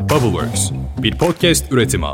Bubbleworks, bir podcast üretimi.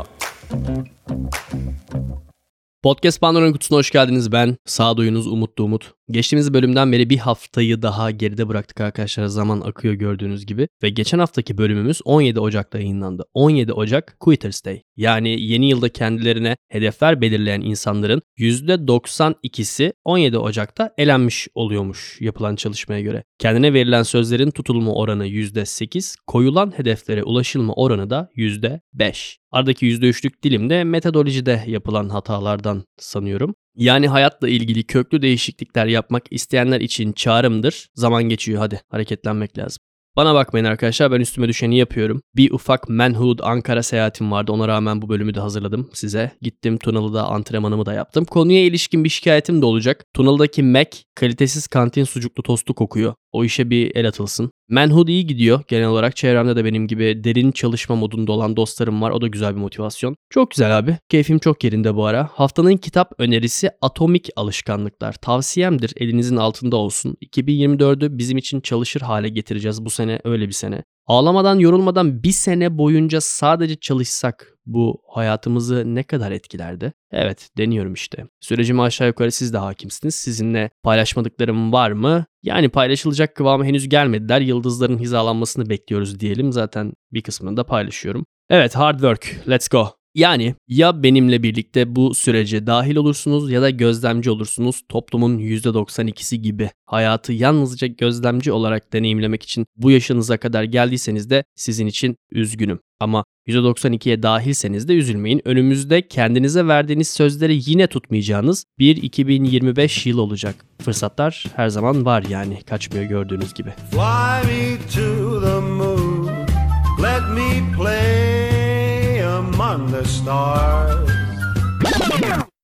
Podcast Pandora'nın kutusuna hoş geldiniz. Ben sağduyunuz Umutlu Umut. Geçtiğimiz bölümden beri bir haftayı daha geride bıraktık arkadaşlar. Zaman akıyor gördüğünüz gibi. Ve geçen haftaki bölümümüz 17 Ocak'ta yayınlandı. 17 Ocak Quitter's Day. Yani yeni yılda kendilerine hedefler belirleyen insanların %92'si 17 Ocak'ta elenmiş oluyormuş yapılan çalışmaya göre. Kendine verilen sözlerin tutulma oranı %8, koyulan hedeflere ulaşılma oranı da %5. Aradaki %3'lük dilim de metodolojide yapılan hatalardan sanıyorum. Yani hayatla ilgili köklü değişiklikler yapmak isteyenler için çağrımdır. Zaman geçiyor hadi hareketlenmek lazım. Bana bakmayın arkadaşlar ben üstüme düşeni yapıyorum. Bir ufak Manhood Ankara seyahatim vardı ona rağmen bu bölümü de hazırladım size. Gittim Tunalı'da antrenmanımı da yaptım. Konuya ilişkin bir şikayetim de olacak. Tunalı'daki Mac kalitesiz kantin sucuklu tostu kokuyor. O işe bir el atılsın. Manhood iyi gidiyor. Genel olarak çevremde de benim gibi derin çalışma modunda olan dostlarım var. O da güzel bir motivasyon. Çok güzel abi. Keyfim çok yerinde bu ara. Haftanın kitap önerisi Atomik Alışkanlıklar. Tavsiyemdir. Elinizin altında olsun. 2024'ü bizim için çalışır hale getireceğiz. Bu sene öyle bir sene. Ağlamadan yorulmadan bir sene boyunca sadece çalışsak bu hayatımızı ne kadar etkilerdi? Evet deniyorum işte. Sürecime aşağı yukarı siz de hakimsiniz. Sizinle paylaşmadıklarım var mı? Yani paylaşılacak kıvama henüz gelmediler. Yıldızların hizalanmasını bekliyoruz diyelim. Zaten bir kısmını da paylaşıyorum. Evet hard work. Let's go. Yani ya benimle birlikte bu sürece dahil olursunuz ya da gözlemci olursunuz toplumun %92'si gibi. Hayatı yalnızca gözlemci olarak deneyimlemek için bu yaşınıza kadar geldiyseniz de sizin için üzgünüm. Ama %92'ye dahilseniz de üzülmeyin. Önümüzde kendinize verdiğiniz sözleri yine tutmayacağınız bir 2025 yıl olacak. Fırsatlar her zaman var yani kaçmıyor gördüğünüz gibi. Fly me to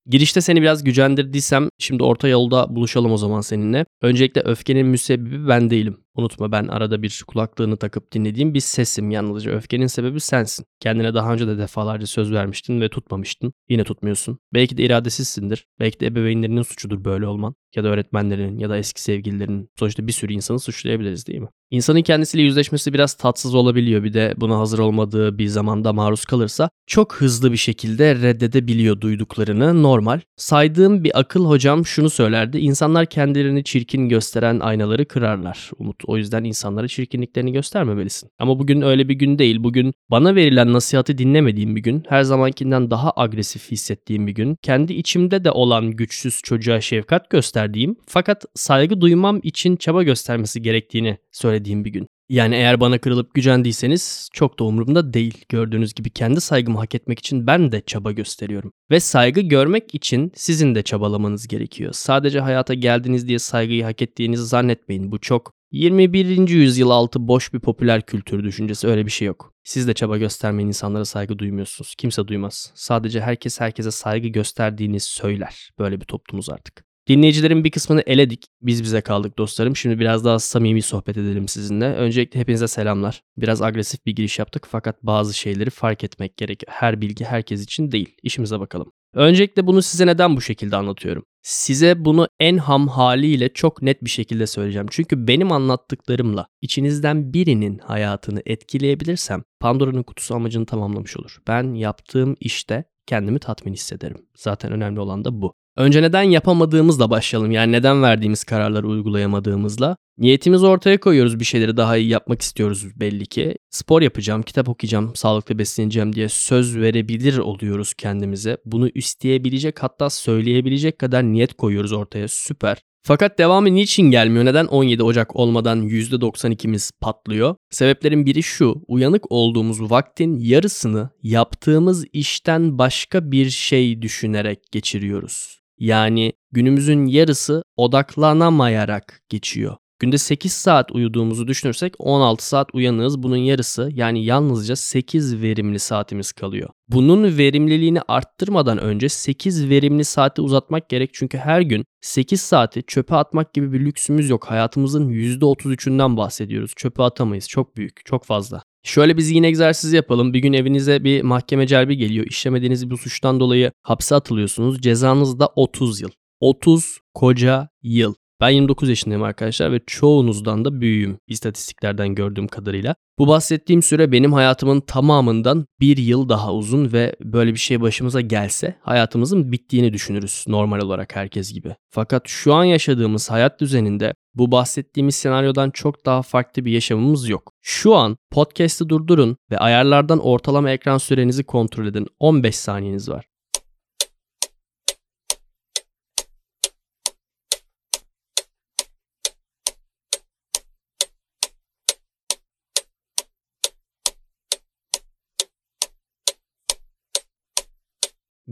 Girişte seni biraz gücendirdiysem şimdi orta yolda buluşalım o zaman seninle. Öncelikle öfkenin müsebbibi ben değilim. Unutma ben arada bir kulaklığını takıp dinlediğim bir sesim yalnızca. Öfkenin sebebi sensin. Kendine daha önce de defalarca söz vermiştin ve tutmamıştın. Yine tutmuyorsun. Belki de iradesizsindir. Belki de ebeveynlerinin suçudur böyle olman. Ya da öğretmenlerin ya da eski sevgililerinin. Sonuçta bir sürü insanı suçlayabiliriz değil mi? İnsanın kendisiyle yüzleşmesi biraz tatsız olabiliyor. Bir de buna hazır olmadığı bir zamanda maruz kalırsa çok hızlı bir şekilde reddedebiliyor duyduklarını. Normal. Saydığım bir akıl hocam şunu söylerdi. İnsanlar kendilerini çirkin gösteren aynaları kırarlar. Umut o yüzden insanlara çirkinliklerini göstermemelisin. Ama bugün öyle bir gün değil. Bugün bana verilen nasihatı dinlemediğim bir gün. Her zamankinden daha agresif hissettiğim bir gün. Kendi içimde de olan güçsüz çocuğa şefkat gösterdiğim fakat saygı duymam için çaba göstermesi gerektiğini söylediğim bir gün. Yani eğer bana kırılıp gücendiyseniz çok da umurumda değil. Gördüğünüz gibi kendi saygımı hak etmek için ben de çaba gösteriyorum. Ve saygı görmek için sizin de çabalamanız gerekiyor. Sadece hayata geldiniz diye saygıyı hak ettiğinizi zannetmeyin. Bu çok 21. yüzyıl altı boş bir popüler kültür düşüncesi öyle bir şey yok. Siz de çaba göstermeyin insanlara saygı duymuyorsunuz. Kimse duymaz. Sadece herkes herkese saygı gösterdiğini söyler. Böyle bir toplumuz artık. Dinleyicilerin bir kısmını eledik. Biz bize kaldık dostlarım. Şimdi biraz daha samimi sohbet edelim sizinle. Öncelikle hepinize selamlar. Biraz agresif bir giriş yaptık fakat bazı şeyleri fark etmek gerekiyor. Her bilgi herkes için değil. İşimize bakalım. Öncelikle bunu size neden bu şekilde anlatıyorum? Size bunu en ham haliyle çok net bir şekilde söyleyeceğim. Çünkü benim anlattıklarımla içinizden birinin hayatını etkileyebilirsem Pandora'nın kutusu amacını tamamlamış olur. Ben yaptığım işte kendimi tatmin hissederim. Zaten önemli olan da bu. Önce neden yapamadığımızla başlayalım. Yani neden verdiğimiz kararları uygulayamadığımızla. Niyetimizi ortaya koyuyoruz bir şeyleri daha iyi yapmak istiyoruz belli ki. Spor yapacağım, kitap okuyacağım, sağlıklı besleneceğim diye söz verebilir oluyoruz kendimize. Bunu isteyebilecek hatta söyleyebilecek kadar niyet koyuyoruz ortaya süper. Fakat devamı niçin gelmiyor? Neden 17 Ocak olmadan %92'miz patlıyor? Sebeplerin biri şu. Uyanık olduğumuz vaktin yarısını yaptığımız işten başka bir şey düşünerek geçiriyoruz. Yani günümüzün yarısı odaklanamayarak geçiyor. Günde 8 saat uyuduğumuzu düşünürsek 16 saat uyanığız. Bunun yarısı yani yalnızca 8 verimli saatimiz kalıyor. Bunun verimliliğini arttırmadan önce 8 verimli saati uzatmak gerek. Çünkü her gün 8 saati çöpe atmak gibi bir lüksümüz yok. Hayatımızın %33'ünden bahsediyoruz. Çöpe atamayız. Çok büyük, çok fazla. Şöyle bir zihin egzersizi yapalım. Bir gün evinize bir mahkeme celbi geliyor. İşlemediğiniz bir suçtan dolayı hapse atılıyorsunuz. Cezanız da 30 yıl. 30 koca yıl. Ben 29 yaşındayım arkadaşlar ve çoğunuzdan da büyüğüm istatistiklerden gördüğüm kadarıyla. Bu bahsettiğim süre benim hayatımın tamamından bir yıl daha uzun ve böyle bir şey başımıza gelse hayatımızın bittiğini düşünürüz normal olarak herkes gibi. Fakat şu an yaşadığımız hayat düzeninde bu bahsettiğimiz senaryodan çok daha farklı bir yaşamımız yok. Şu an podcast'i durdurun ve ayarlardan ortalama ekran sürenizi kontrol edin. 15 saniyeniz var.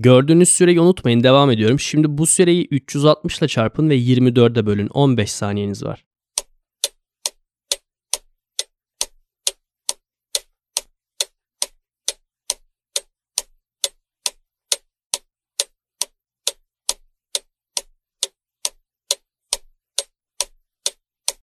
Gördüğünüz süreyi unutmayın devam ediyorum. Şimdi bu süreyi 360 ile çarpın ve 24'e bölün. 15 saniyeniz var.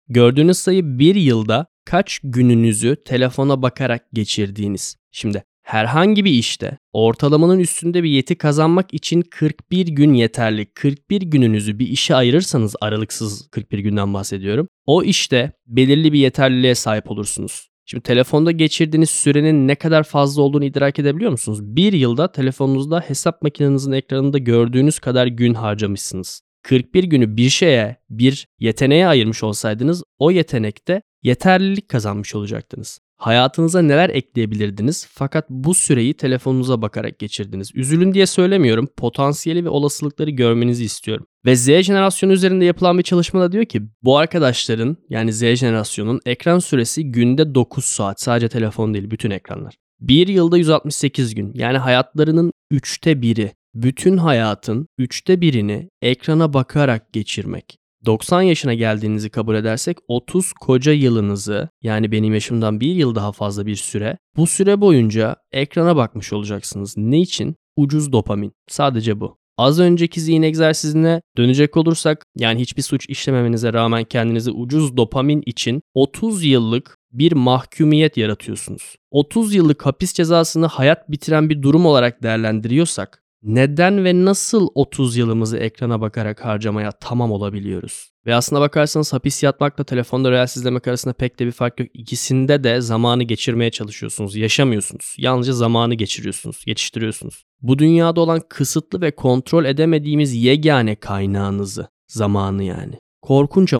Gördüğünüz sayı bir yılda kaç gününüzü telefona bakarak geçirdiğiniz. Şimdi herhangi bir işte ortalamanın üstünde bir yeti kazanmak için 41 gün yeterli. 41 gününüzü bir işe ayırırsanız aralıksız 41 günden bahsediyorum. O işte belirli bir yeterliliğe sahip olursunuz. Şimdi telefonda geçirdiğiniz sürenin ne kadar fazla olduğunu idrak edebiliyor musunuz? Bir yılda telefonunuzda hesap makinenizin ekranında gördüğünüz kadar gün harcamışsınız. 41 günü bir şeye, bir yeteneğe ayırmış olsaydınız o yetenekte yeterlilik kazanmış olacaktınız. Hayatınıza neler ekleyebilirdiniz fakat bu süreyi telefonunuza bakarak geçirdiniz. Üzülün diye söylemiyorum. Potansiyeli ve olasılıkları görmenizi istiyorum. Ve Z jenerasyonu üzerinde yapılan bir çalışmada diyor ki bu arkadaşların yani Z jenerasyonun ekran süresi günde 9 saat. Sadece telefon değil bütün ekranlar. Bir yılda 168 gün yani hayatlarının üçte biri bütün hayatın üçte birini ekrana bakarak geçirmek. 90 yaşına geldiğinizi kabul edersek 30 koca yılınızı yani benim yaşımdan bir yıl daha fazla bir süre bu süre boyunca ekrana bakmış olacaksınız. Ne için? Ucuz dopamin. Sadece bu. Az önceki zihin egzersizine dönecek olursak yani hiçbir suç işlememenize rağmen kendinizi ucuz dopamin için 30 yıllık bir mahkumiyet yaratıyorsunuz. 30 yıllık hapis cezasını hayat bitiren bir durum olarak değerlendiriyorsak neden ve nasıl 30 yılımızı ekrana bakarak harcamaya tamam olabiliyoruz? Ve aslına bakarsanız hapis yatmakla telefonda reels izlemek arasında pek de bir fark yok. İkisinde de zamanı geçirmeye çalışıyorsunuz. Yaşamıyorsunuz. Yalnızca zamanı geçiriyorsunuz, geçiştiriyorsunuz. Bu dünyada olan kısıtlı ve kontrol edemediğimiz yegane kaynağınızı, zamanı yani. Korkunç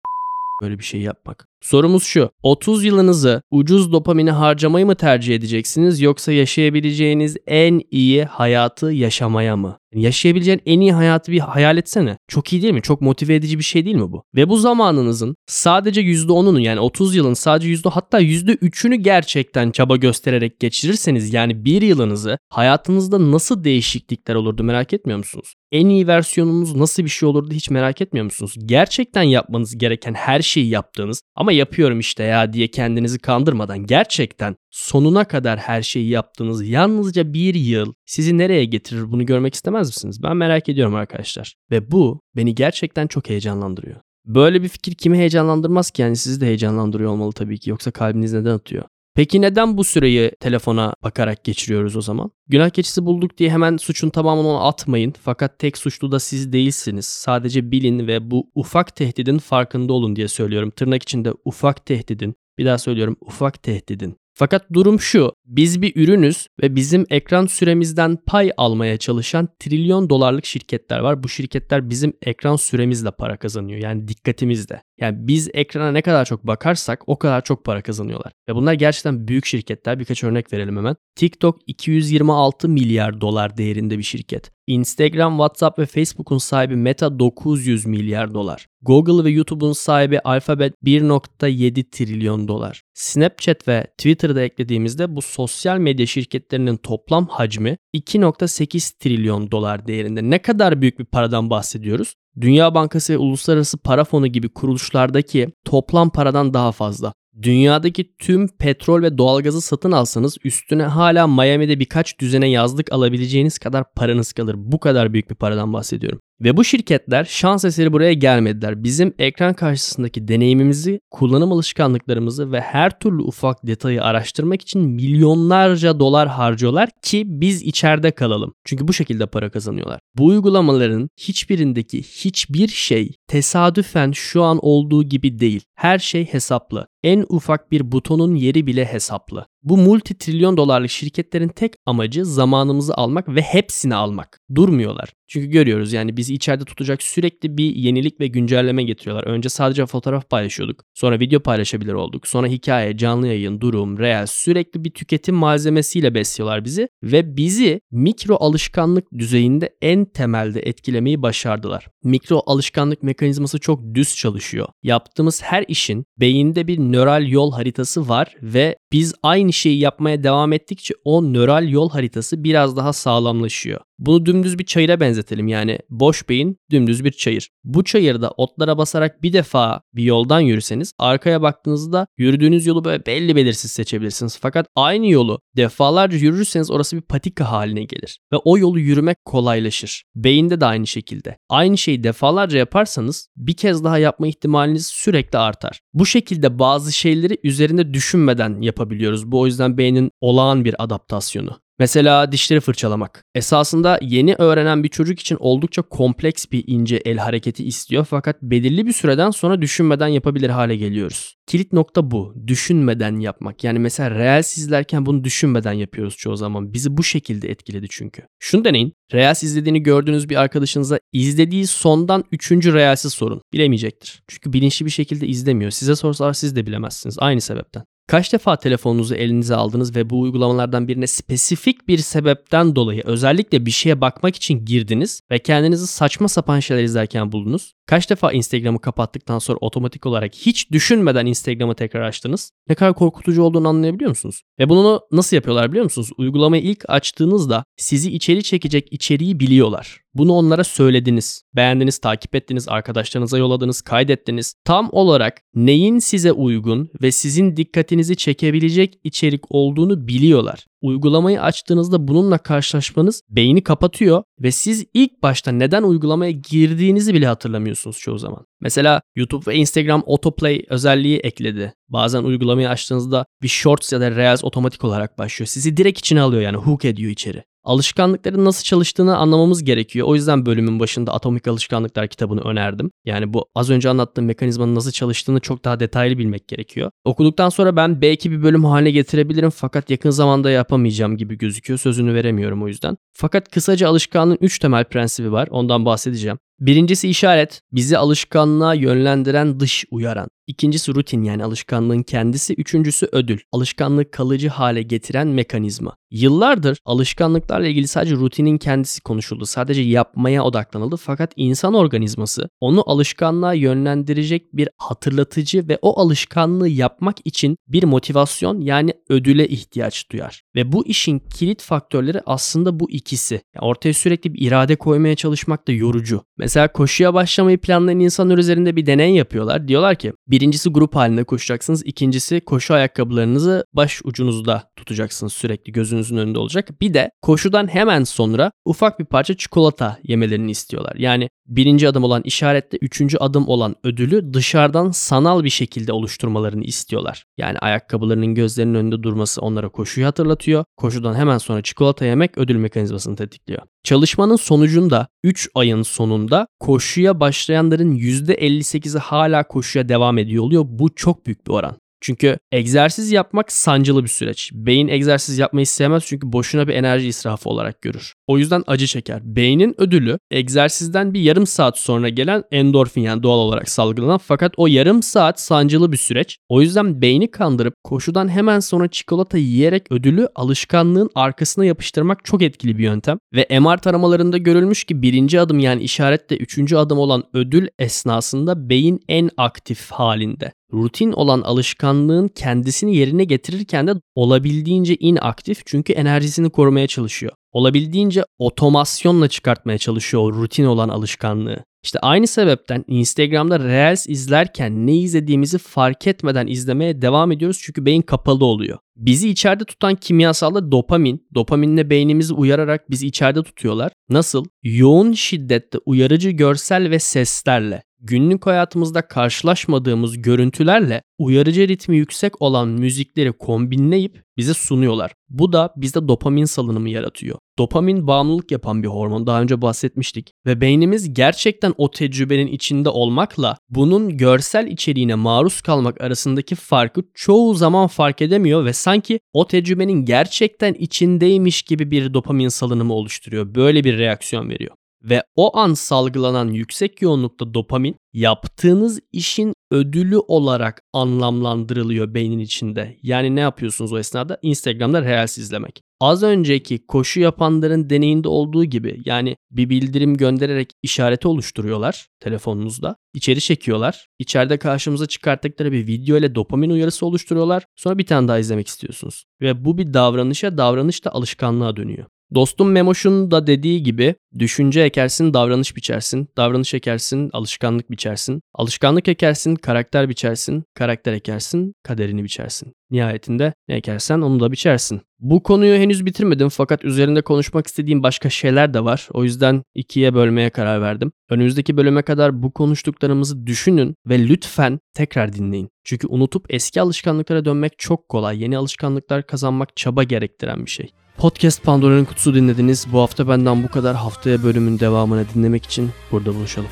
böyle bir şey yapmak. Sorumuz şu. 30 yılınızı ucuz dopamini harcamayı mı tercih edeceksiniz yoksa yaşayabileceğiniz en iyi hayatı yaşamaya mı? yaşayabileceğin en iyi hayatı bir hayal etsene. Çok iyi değil mi? Çok motive edici bir şey değil mi bu? Ve bu zamanınızın sadece %10'unu yani 30 yılın sadece yüzde hatta %3'ünü gerçekten çaba göstererek geçirirseniz yani bir yılınızı hayatınızda nasıl değişiklikler olurdu merak etmiyor musunuz? En iyi versiyonunuz nasıl bir şey olurdu hiç merak etmiyor musunuz? Gerçekten yapmanız gereken her şeyi yaptığınız ama yapıyorum işte ya diye kendinizi kandırmadan gerçekten sonuna kadar her şeyi yaptığınız yalnızca bir yıl sizi nereye getirir bunu görmek istemez misiniz? Ben merak ediyorum arkadaşlar. Ve bu beni gerçekten çok heyecanlandırıyor. Böyle bir fikir kimi heyecanlandırmaz ki yani sizi de heyecanlandırıyor olmalı tabii ki yoksa kalbiniz neden atıyor? Peki neden bu süreyi telefona bakarak geçiriyoruz o zaman? Günah keçisi bulduk diye hemen suçun tamamını ona atmayın. Fakat tek suçlu da siz değilsiniz. Sadece bilin ve bu ufak tehdidin farkında olun diye söylüyorum. Tırnak içinde ufak tehdidin. Bir daha söylüyorum ufak tehdidin fakat durum şu. Biz bir ürünüz ve bizim ekran süremizden pay almaya çalışan trilyon dolarlık şirketler var. Bu şirketler bizim ekran süremizle para kazanıyor. Yani dikkatimizle. Yani biz ekrana ne kadar çok bakarsak o kadar çok para kazanıyorlar. Ve bunlar gerçekten büyük şirketler. Birkaç örnek verelim hemen. TikTok 226 milyar dolar değerinde bir şirket. Instagram, WhatsApp ve Facebook'un sahibi Meta 900 milyar dolar. Google ve YouTube'un sahibi Alphabet 1.7 trilyon dolar. Snapchat ve Twitter'da eklediğimizde bu sosyal medya şirketlerinin toplam hacmi 2.8 trilyon dolar değerinde. Ne kadar büyük bir paradan bahsediyoruz? Dünya Bankası ve Uluslararası Para Fonu gibi kuruluşlardaki toplam paradan daha fazla. Dünyadaki tüm petrol ve doğalgazı satın alsanız üstüne hala Miami'de birkaç düzene yazlık alabileceğiniz kadar paranız kalır. Bu kadar büyük bir paradan bahsediyorum. Ve bu şirketler şans eseri buraya gelmediler. Bizim ekran karşısındaki deneyimimizi, kullanım alışkanlıklarımızı ve her türlü ufak detayı araştırmak için milyonlarca dolar harcıyorlar ki biz içeride kalalım. Çünkü bu şekilde para kazanıyorlar. Bu uygulamaların hiçbirindeki hiçbir şey tesadüfen şu an olduğu gibi değil. Her şey hesaplı. En ufak bir butonun yeri bile hesaplı. Bu multi trilyon dolarlık şirketlerin tek amacı zamanımızı almak ve hepsini almak. Durmuyorlar. Çünkü görüyoruz yani bizi içeride tutacak sürekli bir yenilik ve güncelleme getiriyorlar. Önce sadece fotoğraf paylaşıyorduk. Sonra video paylaşabilir olduk. Sonra hikaye, canlı yayın, durum, real sürekli bir tüketim malzemesiyle besliyorlar bizi ve bizi mikro alışkanlık düzeyinde en temelde etkilemeyi başardılar. Mikro alışkanlık mekanizması çok düz çalışıyor. Yaptığımız her işin beyinde bir nöral yol haritası var ve biz aynı şeyi yapmaya devam ettikçe o nöral yol haritası biraz daha sağlamlaşıyor. Bunu dümdüz bir çayıra benzetelim yani boş beyin dümdüz bir çayır. Bu çayırda otlara basarak bir defa bir yoldan yürüseniz arkaya baktığınızda yürüdüğünüz yolu böyle belli belirsiz seçebilirsiniz. Fakat aynı yolu defalarca yürürseniz orası bir patika haline gelir ve o yolu yürümek kolaylaşır. Beyinde de aynı şekilde. Aynı şeyi defalarca yaparsanız bir kez daha yapma ihtimaliniz sürekli artar. Bu şekilde bazı şeyleri üzerinde düşünmeden yapabiliyoruz. Bu o yüzden beynin olağan bir adaptasyonu. Mesela dişleri fırçalamak. Esasında yeni öğrenen bir çocuk için oldukça kompleks bir ince el hareketi istiyor fakat belirli bir süreden sonra düşünmeden yapabilir hale geliyoruz. Kilit nokta bu. Düşünmeden yapmak. Yani mesela Reels izlerken bunu düşünmeden yapıyoruz çoğu zaman. Bizi bu şekilde etkiledi çünkü. Şunu deneyin. Reels izlediğini gördüğünüz bir arkadaşınıza izlediği sondan 3. Reels'i sorun. Bilemeyecektir. Çünkü bilinçli bir şekilde izlemiyor. Size sorsalar siz de bilemezsiniz. Aynı sebepten. Kaç defa telefonunuzu elinize aldınız ve bu uygulamalardan birine spesifik bir sebepten dolayı özellikle bir şeye bakmak için girdiniz ve kendinizi saçma sapan şeyler izlerken buldunuz? Kaç defa Instagram'ı kapattıktan sonra otomatik olarak hiç düşünmeden Instagram'ı tekrar açtınız? Ne kadar korkutucu olduğunu anlayabiliyor musunuz? Ve bunu nasıl yapıyorlar biliyor musunuz? Uygulamayı ilk açtığınızda sizi içeri çekecek içeriği biliyorlar. Bunu onlara söylediniz. Beğendiniz, takip ettiniz, arkadaşlarınıza yolladınız, kaydettiniz. Tam olarak neyin size uygun ve sizin dikkatinizi çekebilecek içerik olduğunu biliyorlar. Uygulamayı açtığınızda bununla karşılaşmanız beyni kapatıyor ve siz ilk başta neden uygulamaya girdiğinizi bile hatırlamıyorsunuz çoğu zaman. Mesela YouTube ve Instagram autoplay özelliği ekledi. Bazen uygulamayı açtığınızda bir shorts ya da reels otomatik olarak başlıyor. Sizi direkt içine alıyor yani hook ediyor içeri alışkanlıkların nasıl çalıştığını anlamamız gerekiyor. O yüzden bölümün başında Atomik Alışkanlıklar kitabını önerdim. Yani bu az önce anlattığım mekanizmanın nasıl çalıştığını çok daha detaylı bilmek gerekiyor. Okuduktan sonra ben belki bir bölüm haline getirebilirim fakat yakın zamanda yapamayacağım gibi gözüküyor. Sözünü veremiyorum o yüzden. Fakat kısaca alışkanlığın 3 temel prensibi var. Ondan bahsedeceğim. Birincisi işaret, bizi alışkanlığa yönlendiren dış uyaran. İkincisi rutin yani alışkanlığın kendisi. Üçüncüsü ödül, alışkanlığı kalıcı hale getiren mekanizma. Yıllardır alışkanlıklarla ilgili sadece rutinin kendisi konuşuldu. Sadece yapmaya odaklanıldı. Fakat insan organizması onu alışkanlığa yönlendirecek bir hatırlatıcı ve o alışkanlığı yapmak için bir motivasyon yani ödüle ihtiyaç duyar. Ve bu işin kilit faktörleri aslında bu ikisi. Yani ortaya sürekli bir irade koymaya çalışmak da yorucu. Mesela koşuya başlamayı planlayan insanlar üzerinde bir deney yapıyorlar. Diyorlar ki birincisi grup halinde koşacaksınız. ikincisi koşu ayakkabılarınızı baş ucunuzda tutacaksınız sürekli gözünüzün önünde olacak. Bir de koşudan hemen sonra ufak bir parça çikolata yemelerini istiyorlar. Yani birinci adım olan işaretle üçüncü adım olan ödülü dışarıdan sanal bir şekilde oluşturmalarını istiyorlar. Yani ayakkabılarının gözlerinin önünde durması onlara koşuyu hatırlatıyor. Koşudan hemen sonra çikolata yemek ödül mekanizmasını tetikliyor. Çalışmanın sonucunda 3 ayın sonunda koşuya başlayanların %58'i hala koşuya devam ediyor oluyor. Bu çok büyük bir oran. Çünkü egzersiz yapmak sancılı bir süreç. Beyin egzersiz yapmayı sevmez çünkü boşuna bir enerji israfı olarak görür. O yüzden acı çeker. Beynin ödülü egzersizden bir yarım saat sonra gelen endorfin yani doğal olarak salgılanan fakat o yarım saat sancılı bir süreç. O yüzden beyni kandırıp koşudan hemen sonra çikolata yiyerek ödülü alışkanlığın arkasına yapıştırmak çok etkili bir yöntem. Ve MR taramalarında görülmüş ki birinci adım yani işaretle üçüncü adım olan ödül esnasında beyin en aktif halinde rutin olan alışkanlığın kendisini yerine getirirken de olabildiğince inaktif çünkü enerjisini korumaya çalışıyor. Olabildiğince otomasyonla çıkartmaya çalışıyor o rutin olan alışkanlığı. İşte aynı sebepten Instagram'da Reels izlerken ne izlediğimizi fark etmeden izlemeye devam ediyoruz çünkü beyin kapalı oluyor. Bizi içeride tutan kimyasalda dopamin. Dopaminle beynimizi uyararak bizi içeride tutuyorlar. Nasıl? Yoğun şiddette uyarıcı görsel ve seslerle günlük hayatımızda karşılaşmadığımız görüntülerle uyarıcı ritmi yüksek olan müzikleri kombinleyip bize sunuyorlar. Bu da bizde dopamin salınımı yaratıyor. Dopamin bağımlılık yapan bir hormon. Daha önce bahsetmiştik. Ve beynimiz gerçekten o tecrübenin içinde olmakla bunun görsel içeriğine maruz kalmak arasındaki farkı çoğu zaman fark edemiyor ve sanki o tecrübenin gerçekten içindeymiş gibi bir dopamin salınımı oluşturuyor. Böyle bir reaksiyon veriyor ve o an salgılanan yüksek yoğunlukta dopamin yaptığınız işin ödülü olarak anlamlandırılıyor beynin içinde. Yani ne yapıyorsunuz o esnada? Instagram'da Reels izlemek. Az önceki koşu yapanların deneyinde olduğu gibi yani bir bildirim göndererek işareti oluşturuyorlar telefonunuzda. İçeri çekiyorlar. İçeride karşımıza çıkarttıkları bir video ile dopamin uyarısı oluşturuyorlar. Sonra bir tane daha izlemek istiyorsunuz. Ve bu bir davranışa, davranış da alışkanlığa dönüyor. Dostum Memoş'un da dediği gibi düşünce ekersin, davranış biçersin. Davranış ekersin, alışkanlık biçersin. Alışkanlık ekersin, karakter biçersin. Karakter ekersin, kaderini biçersin. Nihayetinde ne ekersen onu da biçersin. Bu konuyu henüz bitirmedim fakat üzerinde konuşmak istediğim başka şeyler de var. O yüzden ikiye bölmeye karar verdim. Önümüzdeki bölüme kadar bu konuştuklarımızı düşünün ve lütfen tekrar dinleyin. Çünkü unutup eski alışkanlıklara dönmek çok kolay. Yeni alışkanlıklar kazanmak çaba gerektiren bir şey. Podcast Pandora'nın kutusu dinlediniz. Bu hafta benden bu kadar. Haftaya bölümün devamını dinlemek için burada buluşalım.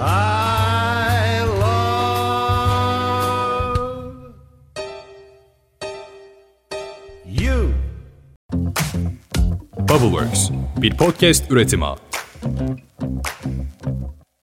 I love you. Bubbleworks bir podcast üretimi.